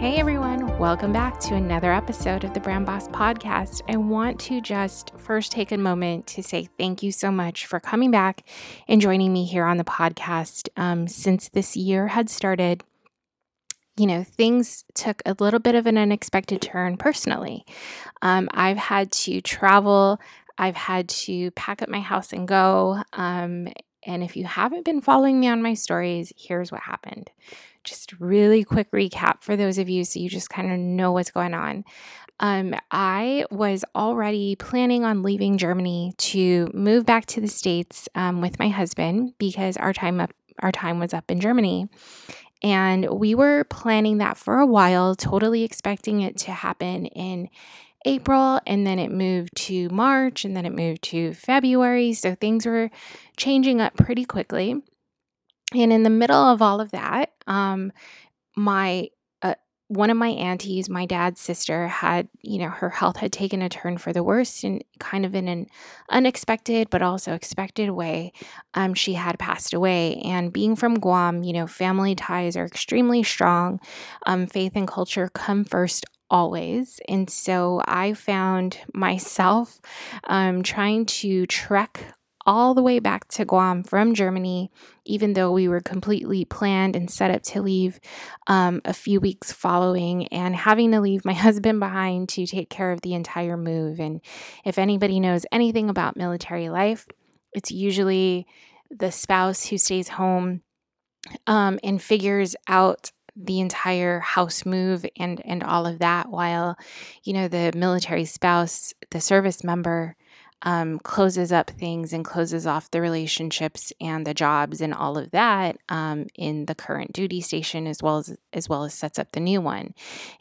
Hey everyone, welcome back to another episode of the Brand Boss Podcast. I want to just first take a moment to say thank you so much for coming back and joining me here on the podcast. Um, since this year had started, you know, things took a little bit of an unexpected turn personally. Um, I've had to travel, I've had to pack up my house and go. Um, and if you haven't been following me on my stories, here's what happened just really quick recap for those of you so you just kind of know what's going on. Um, I was already planning on leaving Germany to move back to the States um, with my husband because our time up our time was up in Germany. And we were planning that for a while, totally expecting it to happen in April, and then it moved to March, and then it moved to February. So things were changing up pretty quickly. And in the middle of all of that, um, my uh, one of my aunties, my dad's sister, had you know her health had taken a turn for the worst, and kind of in an unexpected but also expected way, um, she had passed away. And being from Guam, you know, family ties are extremely strong. Um, faith and culture come first always. And so I found myself um, trying to trek all the way back to Guam from Germany, even though we were completely planned and set up to leave um, a few weeks following, and having to leave my husband behind to take care of the entire move. And if anybody knows anything about military life, it's usually the spouse who stays home um, and figures out the entire house move and and all of that while you know the military spouse the service member um, closes up things and closes off the relationships and the jobs and all of that um, in the current duty station as well as as well as sets up the new one.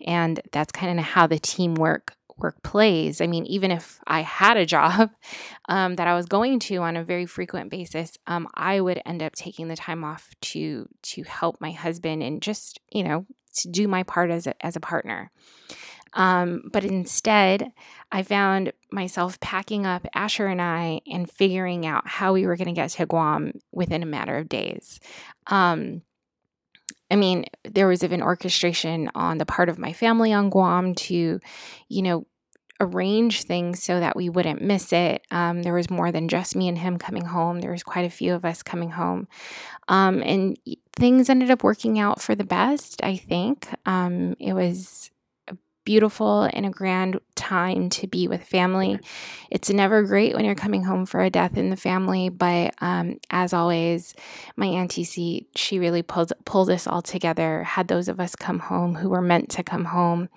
And that's kind of how the teamwork work plays i mean even if i had a job um, that i was going to on a very frequent basis um, i would end up taking the time off to to help my husband and just you know to do my part as a, as a partner um, but instead, I found myself packing up Asher and I and figuring out how we were going to get to Guam within a matter of days. Um, I mean, there was even orchestration on the part of my family on Guam to, you know, arrange things so that we wouldn't miss it. Um, there was more than just me and him coming home. There was quite a few of us coming home, um, and things ended up working out for the best. I think um, it was beautiful and a grand time to be with family. It's never great when you're coming home for a death in the family, but um, as always, my auntie C, she really pulled pulled us all together. Had those of us come home who were meant to come home,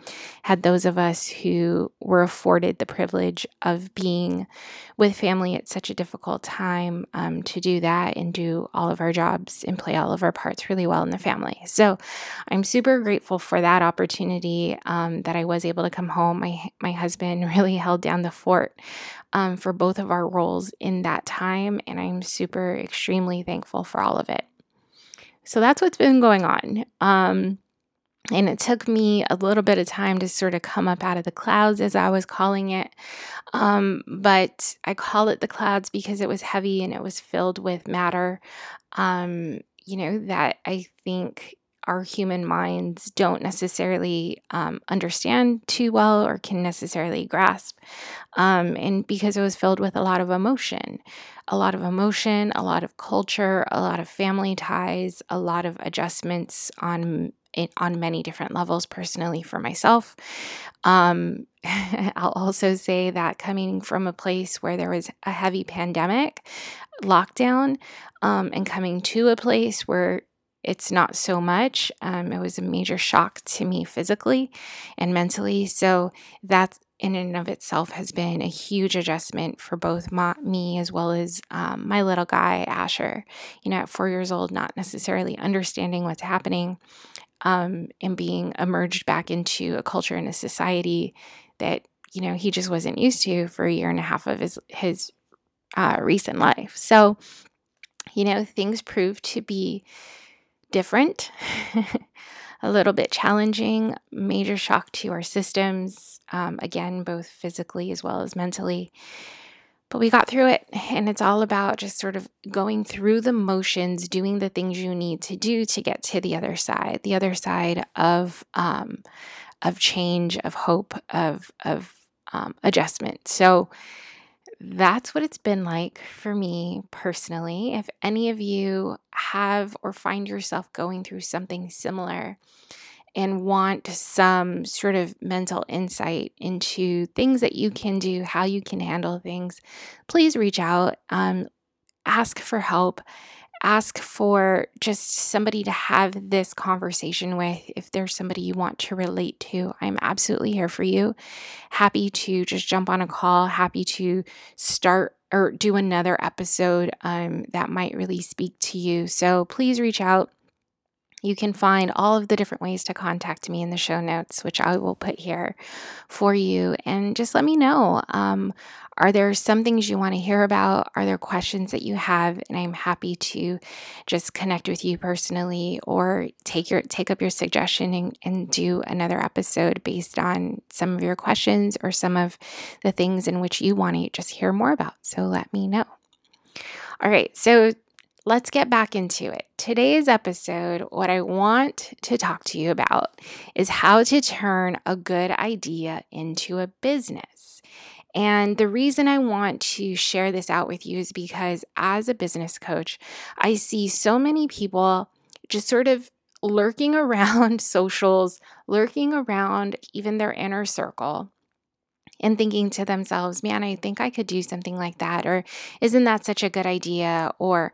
had those of us who were afforded the privilege of being with family at such a difficult time um, to do that and do all of our jobs and play all of our parts really well in the family. So I'm super grateful for that opportunity um, that I was able to come home. My my husband really held down the fort um, for both of our roles in that time, and I'm super extremely thankful for all of it. So that's what's been going on. Um, and it took me a little bit of time to sort of come up out of the clouds, as I was calling it. Um, but I call it the clouds because it was heavy and it was filled with matter, um, you know, that I think our human minds don't necessarily um, understand too well or can necessarily grasp. Um, and because it was filled with a lot of emotion, a lot of emotion, a lot of culture, a lot of family ties, a lot of adjustments on on many different levels personally for myself. Um, I'll also say that coming from a place where there was a heavy pandemic lockdown um, and coming to a place where it's not so much. Um, it was a major shock to me physically and mentally. So that's in and of itself has been a huge adjustment for both me as well as um, my little guy Asher. You know, at four years old, not necessarily understanding what's happening, um, and being emerged back into a culture and a society that you know he just wasn't used to for a year and a half of his his uh, recent life. So, you know, things proved to be different, a little bit challenging, major shock to our systems, um, again, both physically as well as mentally. But we got through it, and it's all about just sort of going through the motions, doing the things you need to do to get to the other side, the other side of um, of change, of hope, of of um, adjustment. So, that's what it's been like for me personally. If any of you have or find yourself going through something similar and want some sort of mental insight into things that you can do, how you can handle things, please reach out, um, ask for help ask for just somebody to have this conversation with. If there's somebody you want to relate to, I'm absolutely here for you. Happy to just jump on a call, happy to start or do another episode um, that might really speak to you. So please reach out. You can find all of the different ways to contact me in the show notes, which I will put here for you. And just let me know. Um, are there some things you want to hear about? Are there questions that you have? And I'm happy to just connect with you personally or take your take up your suggestion and, and do another episode based on some of your questions or some of the things in which you want to just hear more about. So let me know. All right, so let's get back into it. Today's episode, what I want to talk to you about is how to turn a good idea into a business. And the reason I want to share this out with you is because as a business coach, I see so many people just sort of lurking around socials, lurking around even their inner circle. And thinking to themselves, man, I think I could do something like that. Or isn't that such a good idea? Or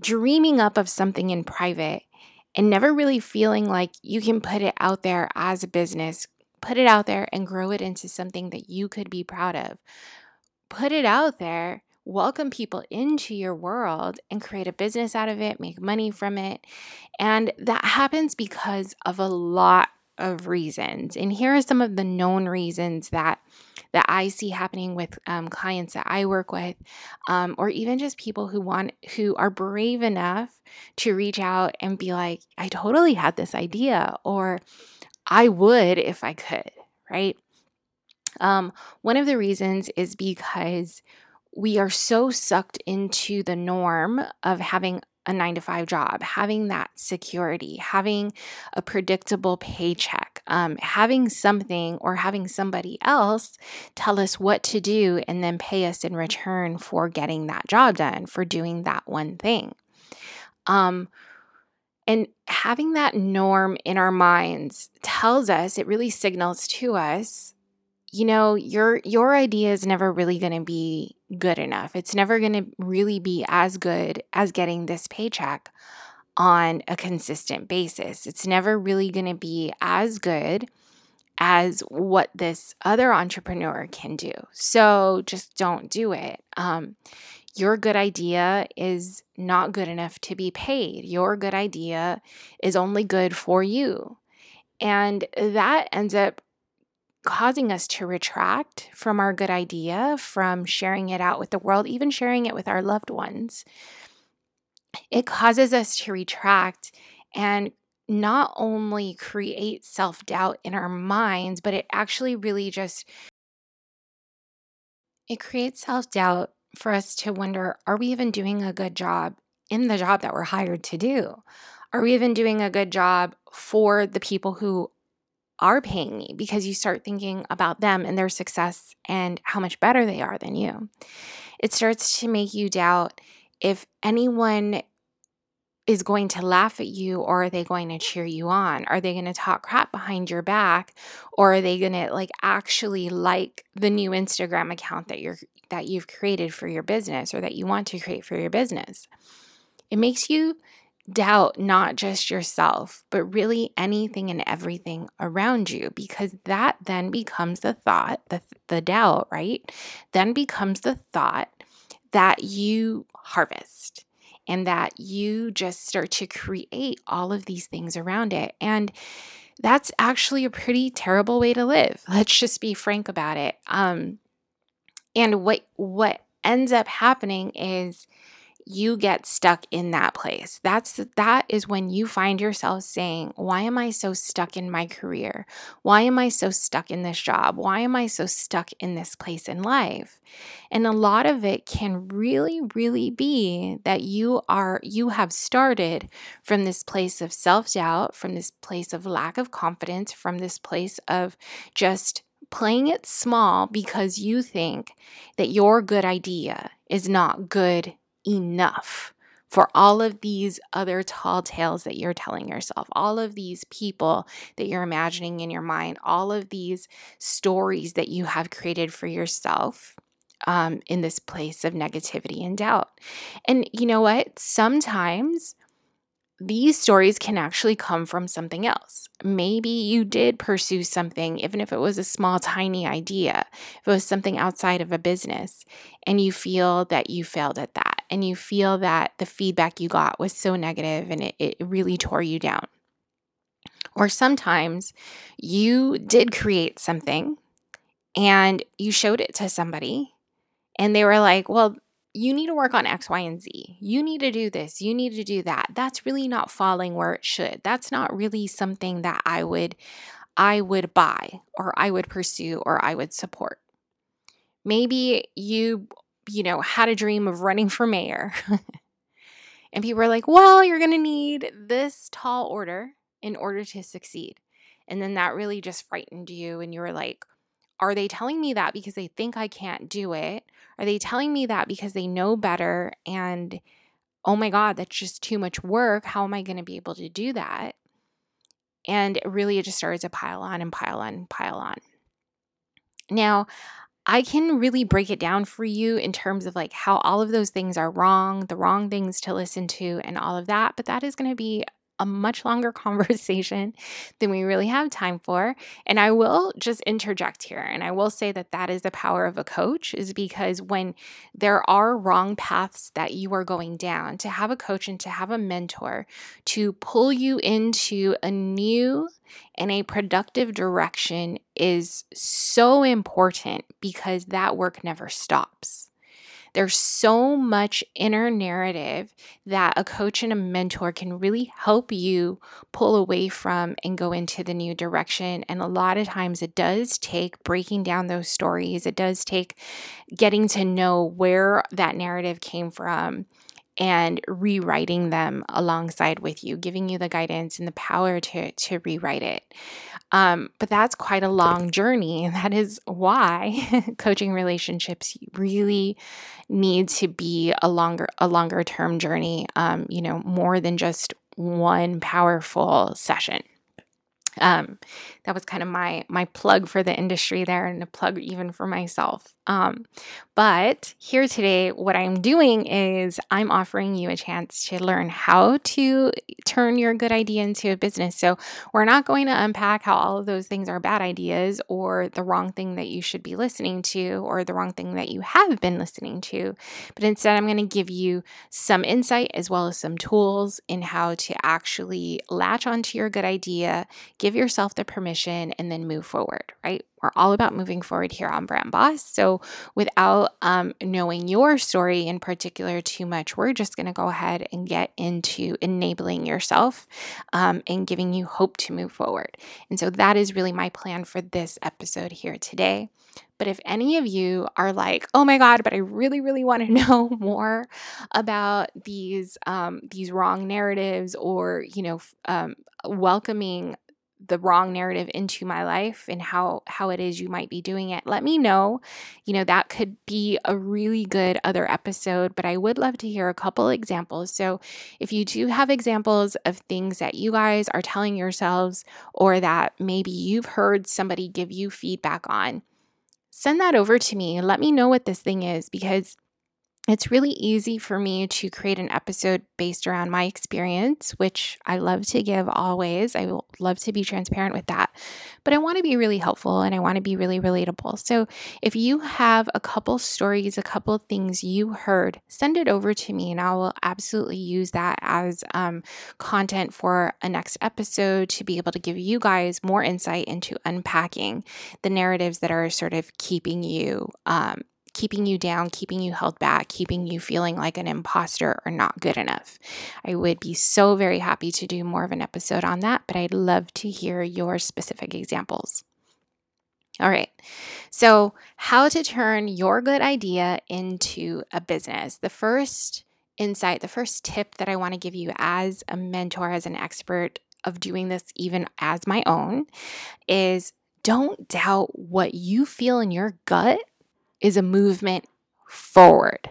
dreaming up of something in private and never really feeling like you can put it out there as a business put it out there and grow it into something that you could be proud of. Put it out there, welcome people into your world and create a business out of it, make money from it. And that happens because of a lot of reasons. And here are some of the known reasons that that I see happening with um, clients that I work with, um, or even just people who want who are brave enough to reach out and be like, "I totally had this idea," or I would if I could, right? Um, one of the reasons is because we are so sucked into the norm of having a nine to five job, having that security, having a predictable paycheck, um, having something or having somebody else tell us what to do and then pay us in return for getting that job done, for doing that one thing. Um, and having that norm in our minds tells us, it really signals to us, you know, your your idea is never really going to be good enough. It's never going to really be as good as getting this paycheck on a consistent basis. It's never really going to be as good as what this other entrepreneur can do. So just don't do it. Um, your good idea is not good enough to be paid. Your good idea is only good for you. And that ends up causing us to retract from our good idea, from sharing it out with the world, even sharing it with our loved ones. It causes us to retract and not only create self doubt in our minds, but it actually really just it creates self doubt for us to wonder are we even doing a good job in the job that we're hired to do? Are we even doing a good job for the people who are paying me? Because you start thinking about them and their success and how much better they are than you. It starts to make you doubt if anyone is going to laugh at you or are they going to cheer you on? Are they going to talk crap behind your back or are they going to like actually like the new Instagram account that you're that you've created for your business or that you want to create for your business? It makes you doubt not just yourself, but really anything and everything around you because that then becomes the thought, the the doubt, right? Then becomes the thought that you harvest and that you just start to create all of these things around it. And that's actually a pretty terrible way to live. Let's just be frank about it. Um, and what what ends up happening is you get stuck in that place. That's that is when you find yourself saying, "Why am I so stuck in my career? Why am I so stuck in this job? Why am I so stuck in this place in life?" And a lot of it can really really be that you are you have started from this place of self-doubt, from this place of lack of confidence, from this place of just playing it small because you think that your good idea is not good enough for all of these other tall tales that you're telling yourself, all of these people that you're imagining in your mind, all of these stories that you have created for yourself um, in this place of negativity and doubt. And you know what? Sometimes these stories can actually come from something else. Maybe you did pursue something, even if it was a small, tiny idea, if it was something outside of a business, and you feel that you failed at that, and you feel that the feedback you got was so negative and it, it really tore you down. Or sometimes you did create something and you showed it to somebody, and they were like, Well, you need to work on X, Y, and Z. You need to do this. You need to do that. That's really not falling where it should. That's not really something that I would I would buy or I would pursue or I would support. Maybe you, you know, had a dream of running for mayor. and people are like, "Well, you're going to need this tall order in order to succeed." And then that really just frightened you and you were like, are they telling me that because they think I can't do it? Are they telling me that because they know better and oh my God, that's just too much work. How am I going to be able to do that? And really, it just started to pile on and pile on and pile on. Now, I can really break it down for you in terms of like how all of those things are wrong, the wrong things to listen to, and all of that. But that is going to be a much longer conversation than we really have time for. And I will just interject here and I will say that that is the power of a coach is because when there are wrong paths that you are going down, to have a coach and to have a mentor to pull you into a new and a productive direction is so important because that work never stops. There's so much inner narrative that a coach and a mentor can really help you pull away from and go into the new direction. And a lot of times it does take breaking down those stories, it does take getting to know where that narrative came from and rewriting them alongside with you, giving you the guidance and the power to, to rewrite it. Um, but that's quite a long journey. And that is why coaching relationships really need to be a longer, a longer term journey, um, you know, more than just one powerful session. Um, that was kind of my my plug for the industry there and a plug even for myself. Um, but here today, what I'm doing is I'm offering you a chance to learn how to turn your good idea into a business. So we're not going to unpack how all of those things are bad ideas or the wrong thing that you should be listening to or the wrong thing that you have been listening to. But instead, I'm going to give you some insight as well as some tools in how to actually latch onto your good idea, give yourself the permission, and then move forward, right? We're all about moving forward here on Brand Boss. So, without um, knowing your story in particular too much, we're just going to go ahead and get into enabling yourself um, and giving you hope to move forward. And so, that is really my plan for this episode here today. But if any of you are like, oh my God, but I really, really want to know more about these um, these wrong narratives or, you know, um, welcoming the wrong narrative into my life and how how it is you might be doing it. Let me know. You know that could be a really good other episode but i would love to hear a couple examples. So if you do have examples of things that you guys are telling yourselves or that maybe you've heard somebody give you feedback on send that over to me. Let me know what this thing is because it's really easy for me to create an episode based around my experience, which I love to give always. I love to be transparent with that. But I want to be really helpful and I want to be really relatable. So if you have a couple stories, a couple things you heard, send it over to me and I will absolutely use that as um, content for a next episode to be able to give you guys more insight into unpacking the narratives that are sort of keeping you um, keeping you down, keeping you held back, keeping you feeling like an imposter or not good enough. I would be so very happy to do more of an episode on that, but I'd love to hear your specific examples. All right. So, how to turn your good idea into a business. The first insight, the first tip that I want to give you as a mentor, as an expert of doing this even as my own, is don't doubt what you feel in your gut is a movement forward.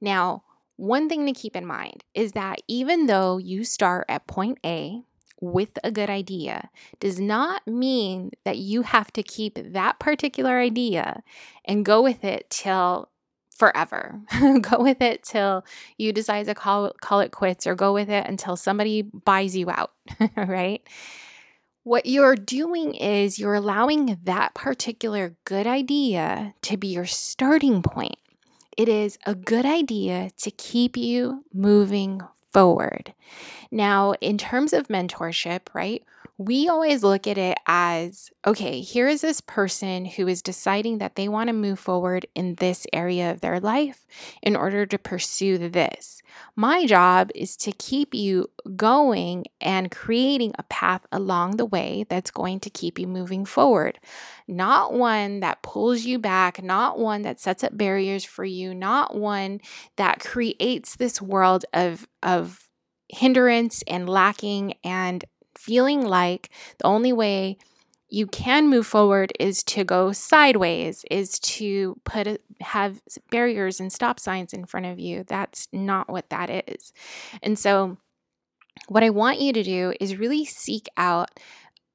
Now, one thing to keep in mind is that even though you start at point A with a good idea, does not mean that you have to keep that particular idea and go with it till forever. go with it till you decide to call call it quits or go with it until somebody buys you out, right? What you're doing is you're allowing that particular good idea to be your starting point. It is a good idea to keep you moving forward. Now, in terms of mentorship, right? We always look at it as okay, here is this person who is deciding that they want to move forward in this area of their life in order to pursue this. My job is to keep you going and creating a path along the way that's going to keep you moving forward. Not one that pulls you back, not one that sets up barriers for you, not one that creates this world of, of hindrance and lacking and feeling like the only way you can move forward is to go sideways is to put a, have barriers and stop signs in front of you. That's not what that is. And so what i want you to do is really seek out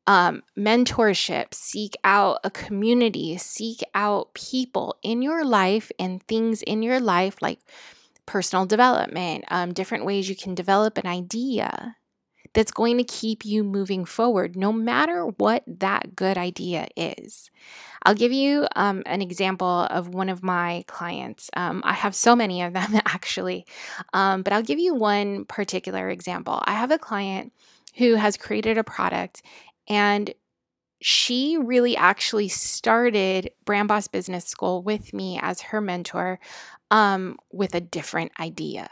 um, mentorship, seek out a community, seek out people in your life and things in your life like personal development, um, different ways you can develop an idea that's going to keep you moving forward, no matter what that good idea is. I'll give you um, an example of one of my clients. Um, I have so many of them actually, um, but I'll give you one particular example. I have a client who has created a product and she really actually started Brand Boss Business School with me as her mentor um, with a different idea.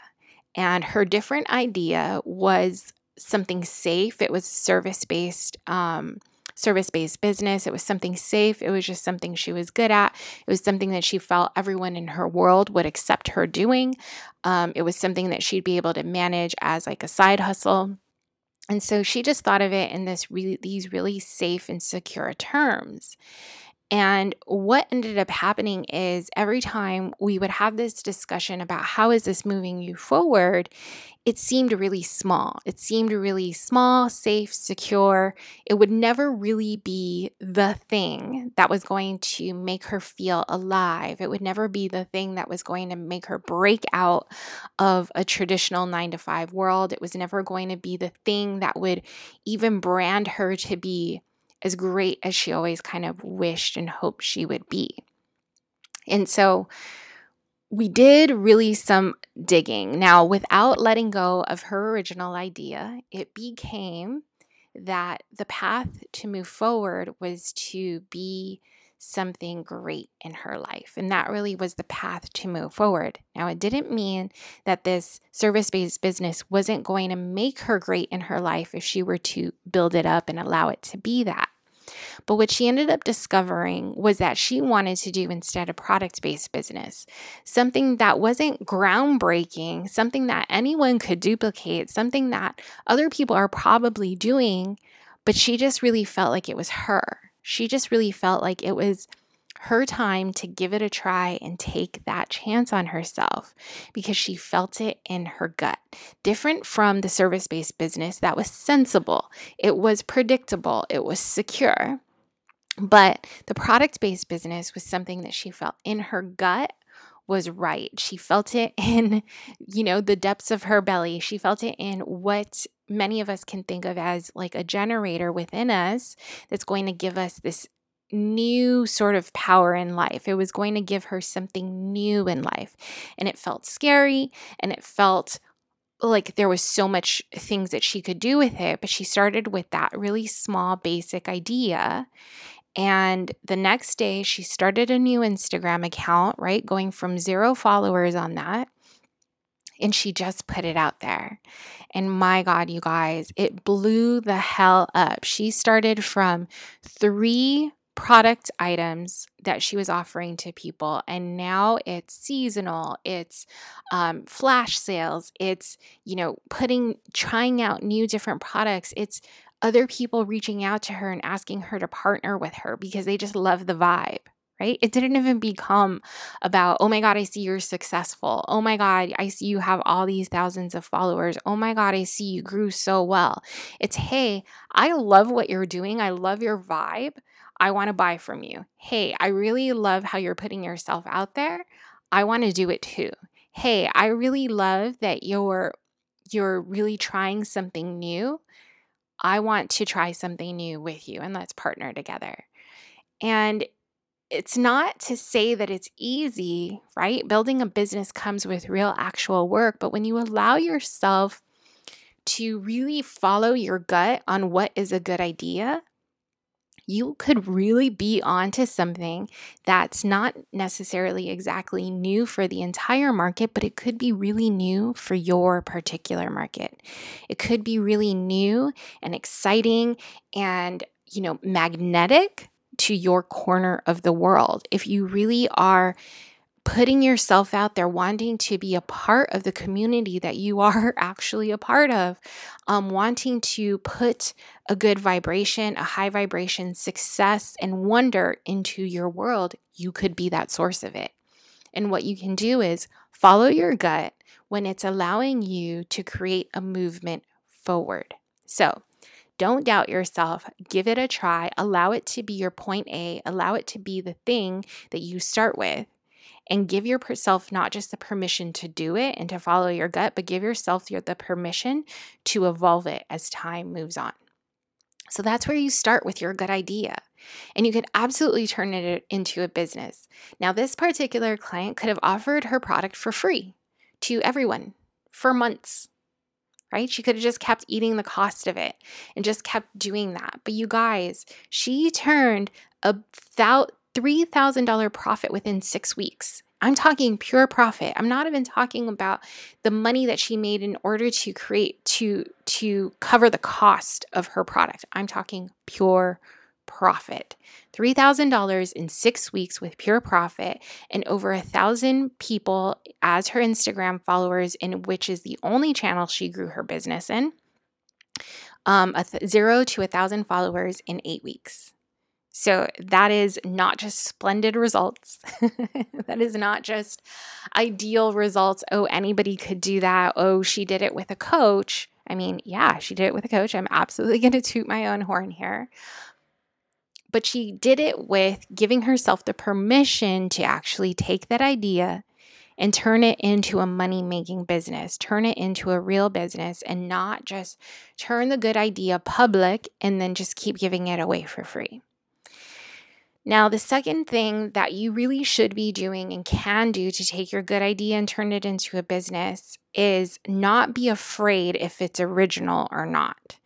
And her different idea was something safe. It was service based. Um, service based business. It was something safe. It was just something she was good at. It was something that she felt everyone in her world would accept her doing. Um, it was something that she'd be able to manage as like a side hustle. And so she just thought of it in this really these really safe and secure terms. And what ended up happening is every time we would have this discussion about how is this moving you forward, it seemed really small. It seemed really small, safe, secure. It would never really be the thing that was going to make her feel alive. It would never be the thing that was going to make her break out of a traditional nine to five world. It was never going to be the thing that would even brand her to be as great as she always kind of wished and hoped she would be. And so, we did really some digging. Now, without letting go of her original idea, it became that the path to move forward was to be something great in her life. And that really was the path to move forward. Now, it didn't mean that this service based business wasn't going to make her great in her life if she were to build it up and allow it to be that. But what she ended up discovering was that she wanted to do instead a product based business, something that wasn't groundbreaking, something that anyone could duplicate, something that other people are probably doing, but she just really felt like it was her. She just really felt like it was her time to give it a try and take that chance on herself because she felt it in her gut. Different from the service based business that was sensible, it was predictable, it was secure. But the product based business was something that she felt in her gut was right. She felt it in, you know, the depths of her belly. She felt it in what many of us can think of as like a generator within us that's going to give us this new sort of power in life. It was going to give her something new in life. And it felt scary and it felt like there was so much things that she could do with it, but she started with that really small basic idea. And the next day she started a new Instagram account, right? Going from 0 followers on that and she just put it out there. And my God, you guys, it blew the hell up. She started from three product items that she was offering to people. And now it's seasonal, it's um, flash sales, it's, you know, putting, trying out new different products. It's other people reaching out to her and asking her to partner with her because they just love the vibe. Right? It didn't even become about, oh my God, I see you're successful. Oh my God, I see you have all these thousands of followers. Oh my God, I see you grew so well. It's, hey, I love what you're doing. I love your vibe. I want to buy from you. Hey, I really love how you're putting yourself out there. I want to do it too. Hey, I really love that you're you're really trying something new. I want to try something new with you and let's partner together. And it's not to say that it's easy, right? Building a business comes with real actual work, but when you allow yourself to really follow your gut on what is a good idea, you could really be onto something that's not necessarily exactly new for the entire market, but it could be really new for your particular market. It could be really new and exciting and, you know, magnetic to your corner of the world. If you really are putting yourself out there, wanting to be a part of the community that you are actually a part of, um, wanting to put a good vibration, a high vibration, success, and wonder into your world, you could be that source of it. And what you can do is follow your gut when it's allowing you to create a movement forward. So, don't doubt yourself. Give it a try. Allow it to be your point A. Allow it to be the thing that you start with and give yourself not just the permission to do it and to follow your gut, but give yourself the permission to evolve it as time moves on. So that's where you start with your good idea. And you could absolutely turn it into a business. Now, this particular client could have offered her product for free to everyone for months, right? She could have just kept eating the cost of it and just kept doing that. But you guys, she turned about $3,000 profit within six weeks. I'm talking pure profit. I'm not even talking about the money that she made in order to create to to cover the cost of her product. I'm talking pure profit. $3,000 in 6 weeks with pure profit and over a 1000 people as her Instagram followers in which is the only channel she grew her business in. Um, a th- 0 to a 1000 followers in 8 weeks. So that is not just splendid results. that is not just ideal results. Oh, anybody could do that. Oh, she did it with a coach. I mean, yeah, she did it with a coach. I'm absolutely going to toot my own horn here. But she did it with giving herself the permission to actually take that idea and turn it into a money making business, turn it into a real business, and not just turn the good idea public and then just keep giving it away for free. Now, the second thing that you really should be doing and can do to take your good idea and turn it into a business is not be afraid if it's original or not.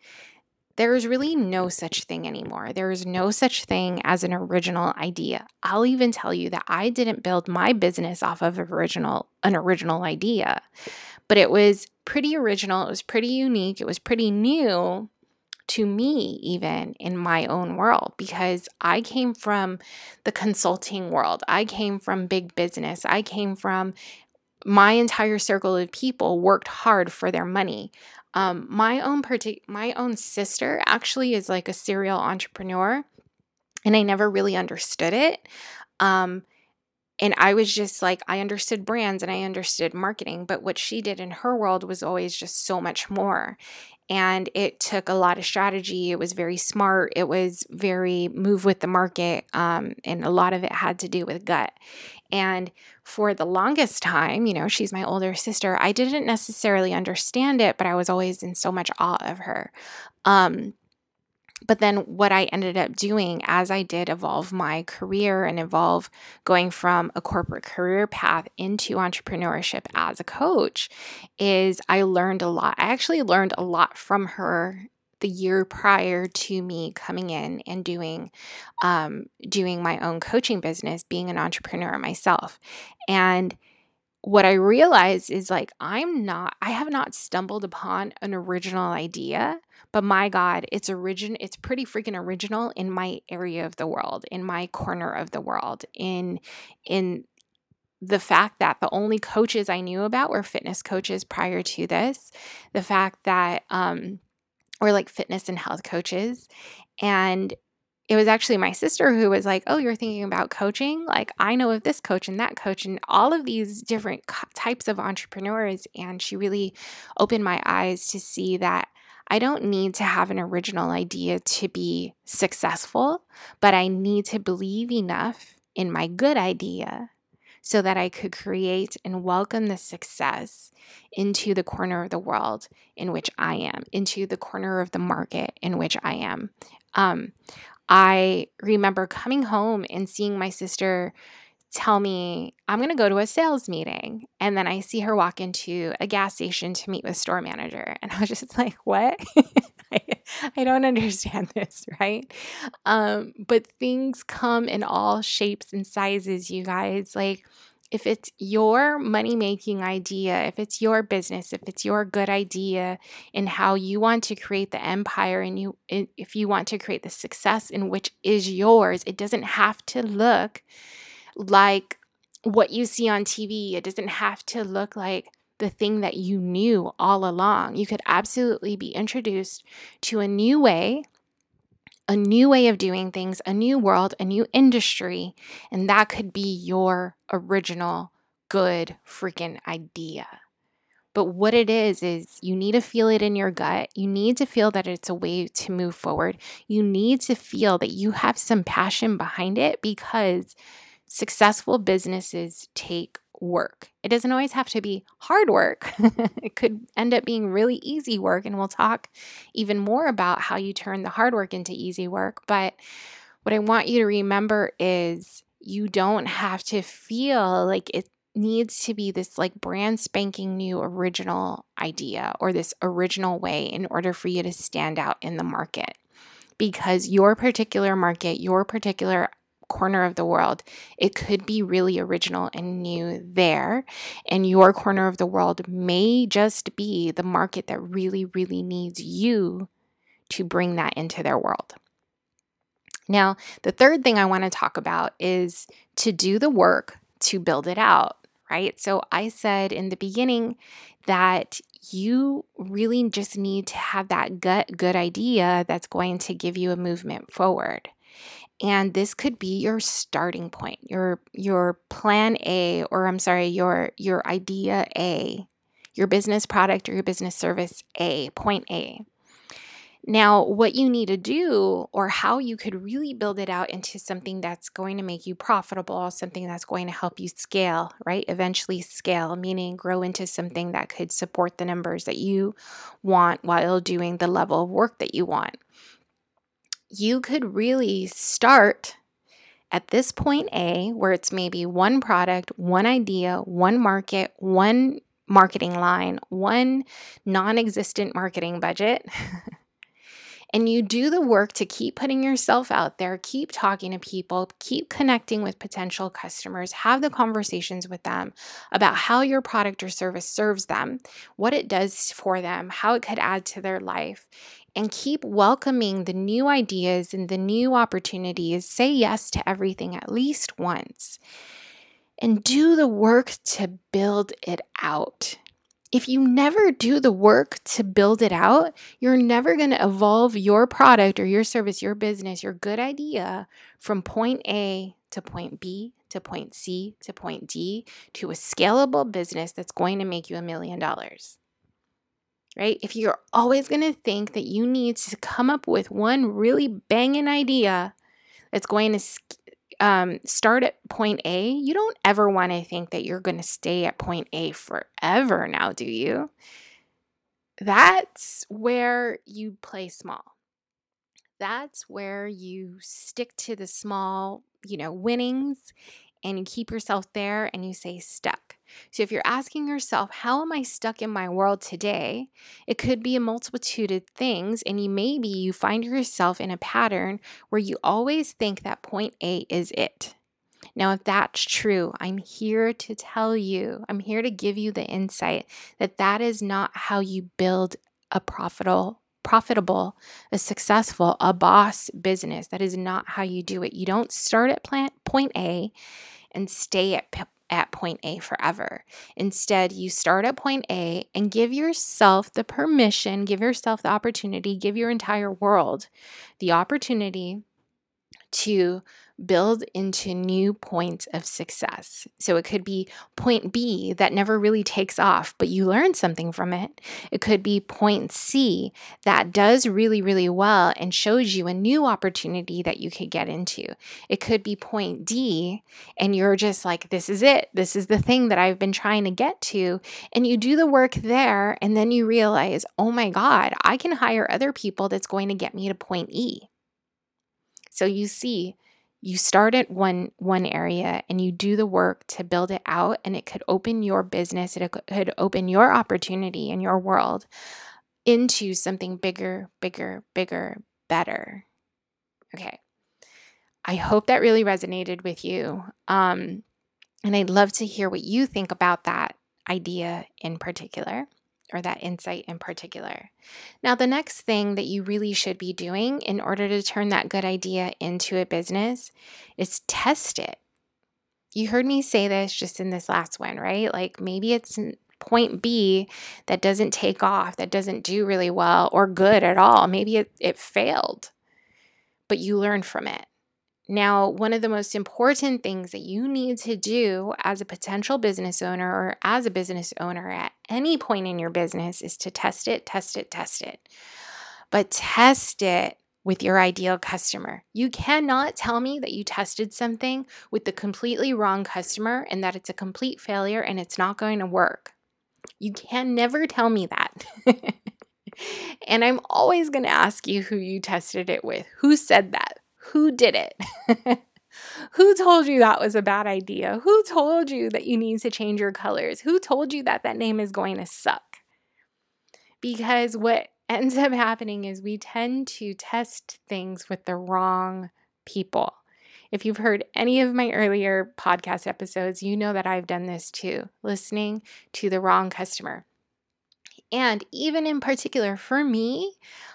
There is really no such thing anymore. There is no such thing as an original idea. I'll even tell you that I didn't build my business off of original an original idea. But it was pretty original, it was pretty unique, it was pretty new, to me, even in my own world, because I came from the consulting world. I came from big business. I came from my entire circle of people worked hard for their money. Um, my own partic- my own sister actually is like a serial entrepreneur, and I never really understood it. Um, and I was just like, I understood brands and I understood marketing, but what she did in her world was always just so much more. And it took a lot of strategy. It was very smart. It was very move with the market. Um, and a lot of it had to do with gut. And for the longest time, you know, she's my older sister, I didn't necessarily understand it, but I was always in so much awe of her. Um, but then what I ended up doing as I did evolve my career and evolve going from a corporate career path into entrepreneurship as a coach is I learned a lot. I actually learned a lot from her the year prior to me coming in and doing um, doing my own coaching business, being an entrepreneur myself. And what I realized is like I'm not I have not stumbled upon an original idea but my God, it's origin it's pretty freaking original in my area of the world, in my corner of the world, in in the fact that the only coaches I knew about were fitness coaches prior to this, the fact that um or like fitness and health coaches and it was actually my sister who was like, Oh, you're thinking about coaching? Like, I know of this coach and that coach and all of these different types of entrepreneurs. And she really opened my eyes to see that I don't need to have an original idea to be successful, but I need to believe enough in my good idea so that I could create and welcome the success into the corner of the world in which I am, into the corner of the market in which I am. Um, I remember coming home and seeing my sister tell me I'm going to go to a sales meeting. And then I see her walk into a gas station to meet with store manager. And I was just like, what? I, I, don't understand this, right? Um, but things come in all shapes and sizes, you guys. Like, if it's your money making idea, if it's your business, if it's your good idea in how you want to create the empire and you if you want to create the success in which is yours, it doesn't have to look like what you see on TV. It doesn't have to look like the thing that you knew all along. You could absolutely be introduced to a new way, a new way of doing things, a new world, a new industry, and that could be your original good freaking idea. But what it is, is you need to feel it in your gut. You need to feel that it's a way to move forward. You need to feel that you have some passion behind it because successful businesses take work. It doesn't always have to be hard work, it could end up being really easy work. And we'll talk even more about how you turn the hard work into easy work. But what I want you to remember is you don't have to feel like it needs to be this like brand spanking new original idea or this original way in order for you to stand out in the market because your particular market, your particular corner of the world, it could be really original and new there. And your corner of the world may just be the market that really, really needs you to bring that into their world. Now, the third thing I want to talk about is to do the work to build it out, right? So I said in the beginning that you really just need to have that gut good idea that's going to give you a movement forward and this could be your starting point your your plan a or i'm sorry your your idea a your business product or your business service a point a. Now what you need to do or how you could really build it out into something that's going to make you profitable something that's going to help you scale right? Eventually scale meaning grow into something that could support the numbers that you want while doing the level of work that you want you could really start at this point A, where it's maybe one product, one idea, one market, one marketing line, one non existent marketing budget. and you do the work to keep putting yourself out there, keep talking to people, keep connecting with potential customers, have the conversations with them about how your product or service serves them, what it does for them, how it could add to their life and keep welcoming the new ideas and the new opportunities. Say yes to everything at least once and do the work to build it out. If you never do the work to build it out, you're never going to evolve your product or your service, your business, your good idea from point A to point B to point C to point D to a scalable business that's going to make you a million dollars. Right? If you're always going to think that you need to come up with one really banging idea that's going to um, start at point A, you don't ever want to think that you're going to stay at point A forever now, do you? That's where you play small. That's where you stick to the small, you know, winnings and you keep yourself there and you say stuck. So if you're asking yourself, how am I stuck in my world today? It could be a multitude of things and you maybe you find yourself in a pattern where you always think that point A is it. Now, if that's true, I'm here to tell you, I'm here to give you the insight that that is not how you build a profitable profitable, a successful, a boss business. That is not how you do it. You don't start at plant, point A and stay at at point A forever. Instead, you start at point A and give yourself the permission, give yourself the opportunity, give your entire world the opportunity to build into new points of success. So it could be point B that never really takes off, but you learn something from it. It could be point C that does really, really well and shows you a new opportunity that you could get into. It could be point D and you're just like, this is it. This is the thing that I've been trying to get to. And you do the work there and then you realize, oh my God, I can hire other people that's going to get me to point E. So you see, you start at one one area and you do the work to build it out and it could open your business it could open your opportunity and your world into something bigger bigger bigger better. Okay. I hope that really resonated with you um, and i'd love to hear what you think about that idea in particular or that insight in particular. Now, the next thing that you really should be doing in order to turn that good idea into a business is test it. You heard me say this just in this last one, right? Like maybe it's point B that doesn't take off, that doesn't do really well or good at all. Maybe it, it failed, but you learn from it. Now, one of the most important things that you need to do as a potential business owner or as a business owner at any point in your business is to test it, test it, test it. But test it with your ideal customer. You cannot tell me that you tested something with the completely wrong customer and that it's a complete failure and it's not going to work. You can never tell me that. and I'm always going to ask you who you tested it with. Who said that? Who did it? Who told you that was a bad idea? Who told you that you need to change your colors? Who told you that that name is going to suck? Because what ends up happening is we tend to test things with the wrong people. If you've heard any of my earlier podcast episodes, you know that I've done this too, listening to the wrong customer. And even in particular, for me,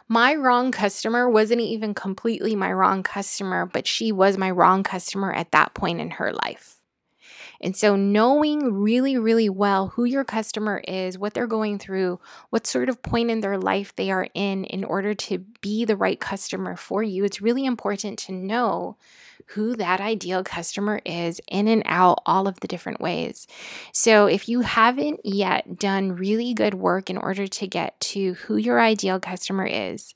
my wrong customer wasn't even completely my wrong customer, but she was my wrong customer at that point in her life. And so, knowing really, really well who your customer is, what they're going through, what sort of point in their life they are in, in order to be the right customer for you, it's really important to know who that ideal customer is in and out all of the different ways. So, if you haven't yet done really good work in order to get to who your ideal customer is,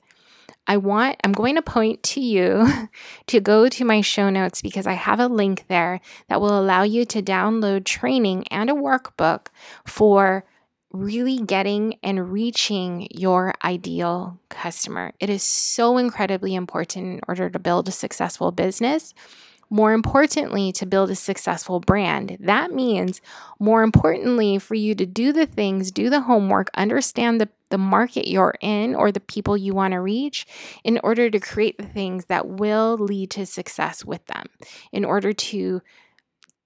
I want, I'm going to point to you to go to my show notes because I have a link there that will allow you to download training and a workbook for really getting and reaching your ideal customer. It is so incredibly important in order to build a successful business. More importantly, to build a successful brand. That means, more importantly, for you to do the things, do the homework, understand the, the market you're in or the people you want to reach in order to create the things that will lead to success with them, in order to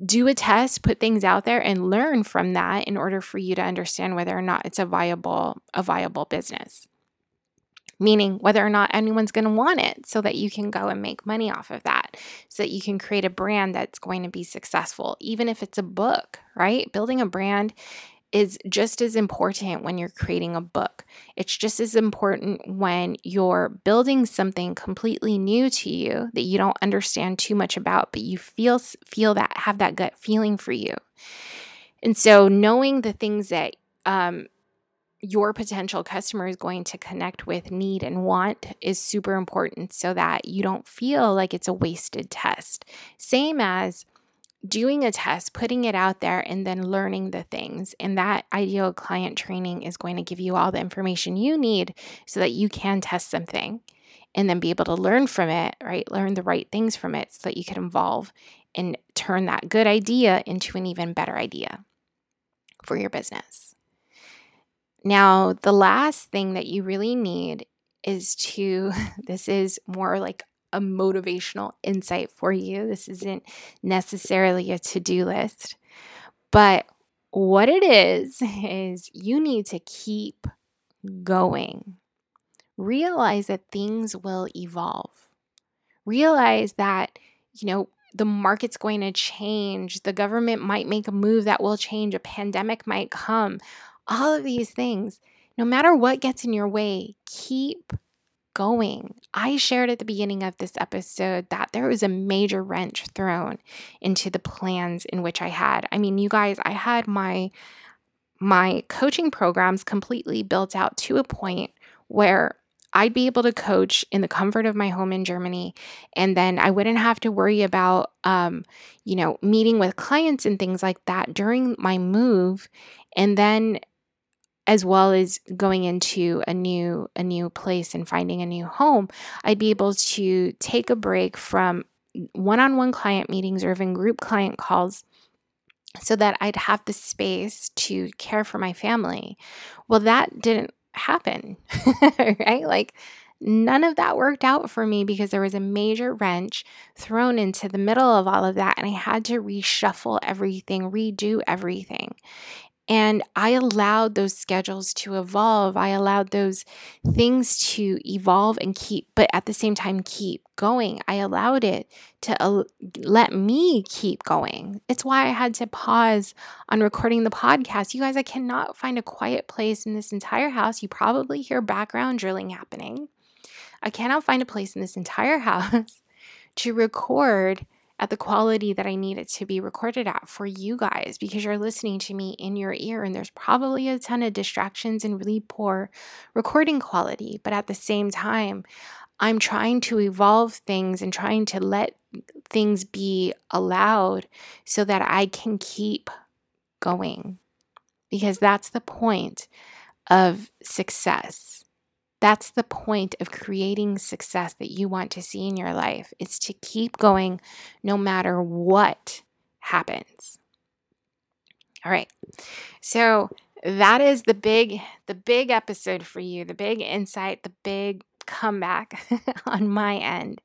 do a test, put things out there and learn from that in order for you to understand whether or not it's a viable a viable business. meaning whether or not anyone's going to want it so that you can go and make money off of that so that you can create a brand that's going to be successful even if it's a book right building a brand is just as important when you're creating a book. It's just as important when you're building something completely new to you that you don't understand too much about, but you feel feel that have that gut feeling for you. And so knowing the things that um, your potential customer is going to connect with, need, and want is super important so that you don't feel like it's a wasted test. Same as doing a test, putting it out there, and then learning the things. And that ideal client training is going to give you all the information you need so that you can test something and then be able to learn from it, right? Learn the right things from it so that you can evolve and turn that good idea into an even better idea for your business. Now, the last thing that you really need is to, this is more like a motivational insight for you. This isn't necessarily a to do list, but what it is, is you need to keep going. Realize that things will evolve. Realize that, you know, the market's going to change. The government might make a move that will change. A pandemic might come. All of these things, no matter what gets in your way, keep going. I shared at the beginning of this episode that there was a major wrench thrown into the plans in which I had. I mean, you guys, I had my my coaching programs completely built out to a point where I'd be able to coach in the comfort of my home in Germany. And then I wouldn't have to worry about, um, you know, meeting with clients and things like that during my move. And then as well as going into a new a new place and finding a new home i'd be able to take a break from one-on-one client meetings or even group client calls so that i'd have the space to care for my family. Well that didn't happen right? Like none of that worked out for me because there was a major wrench thrown into the middle of all of that and i had to reshuffle everything redo everything and I allowed those schedules to evolve. I allowed those things to evolve and keep, but at the same time, keep going. I allowed it to let me keep going. It's why I had to pause on recording the podcast. You guys, I cannot find a quiet place in this entire house. You probably hear background drilling happening. I cannot find a place in this entire house to record at the quality that I need it to be recorded at for you guys because you're listening to me in your ear and there's probably a ton of distractions and really poor recording quality. But at the same time, I'm trying to evolve things and trying to let things be allowed so that I can keep going because that's the point of success that's the point of creating success that you want to see in your life. It's to keep going no matter what happens. All right. So that is the big the big episode for you, the big insight, the big comeback on my end.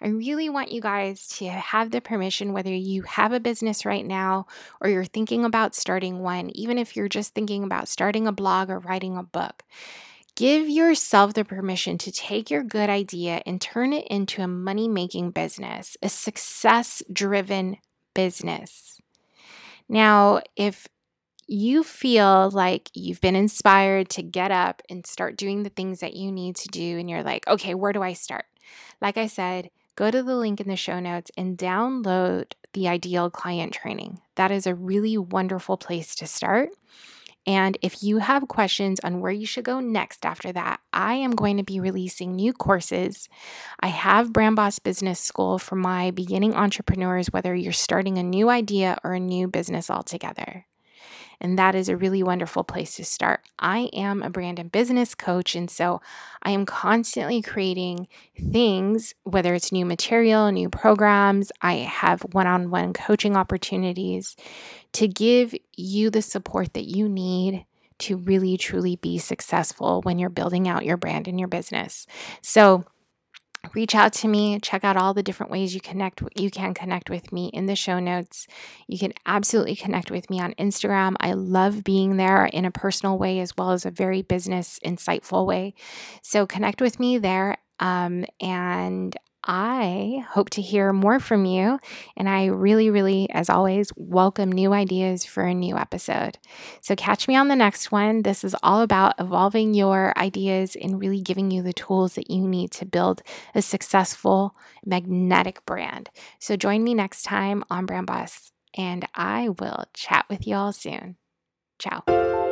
I really want you guys to have the permission, whether you have a business right now or you're thinking about starting one, even if you're just thinking about starting a blog or writing a book. Give yourself the permission to take your good idea and turn it into a money making business, a success driven business. Now, if you feel like you've been inspired to get up and start doing the things that you need to do, and you're like, okay, where do I start? Like I said, go to the link in the show notes and download the Ideal Client Training. That is a really wonderful place to start. And if you have questions on where you should go next after that, I am going to be releasing new courses. I have Brand Boss Business School for my beginning entrepreneurs, whether you're starting a new idea or a new business altogether. And that is a really wonderful place to start. I am a brand and business coach. And so I am constantly creating things, whether it's new material, new programs, I have one on one coaching opportunities to give you the support that you need to really truly be successful when you're building out your brand and your business. So, reach out to me check out all the different ways you connect you can connect with me in the show notes. You can absolutely connect with me on instagram. I love being there in a personal way as well as a very business insightful way. So connect with me there um, and I hope to hear more from you. And I really, really, as always, welcome new ideas for a new episode. So catch me on the next one. This is all about evolving your ideas and really giving you the tools that you need to build a successful, magnetic brand. So join me next time on Brand Boss, and I will chat with you all soon. Ciao.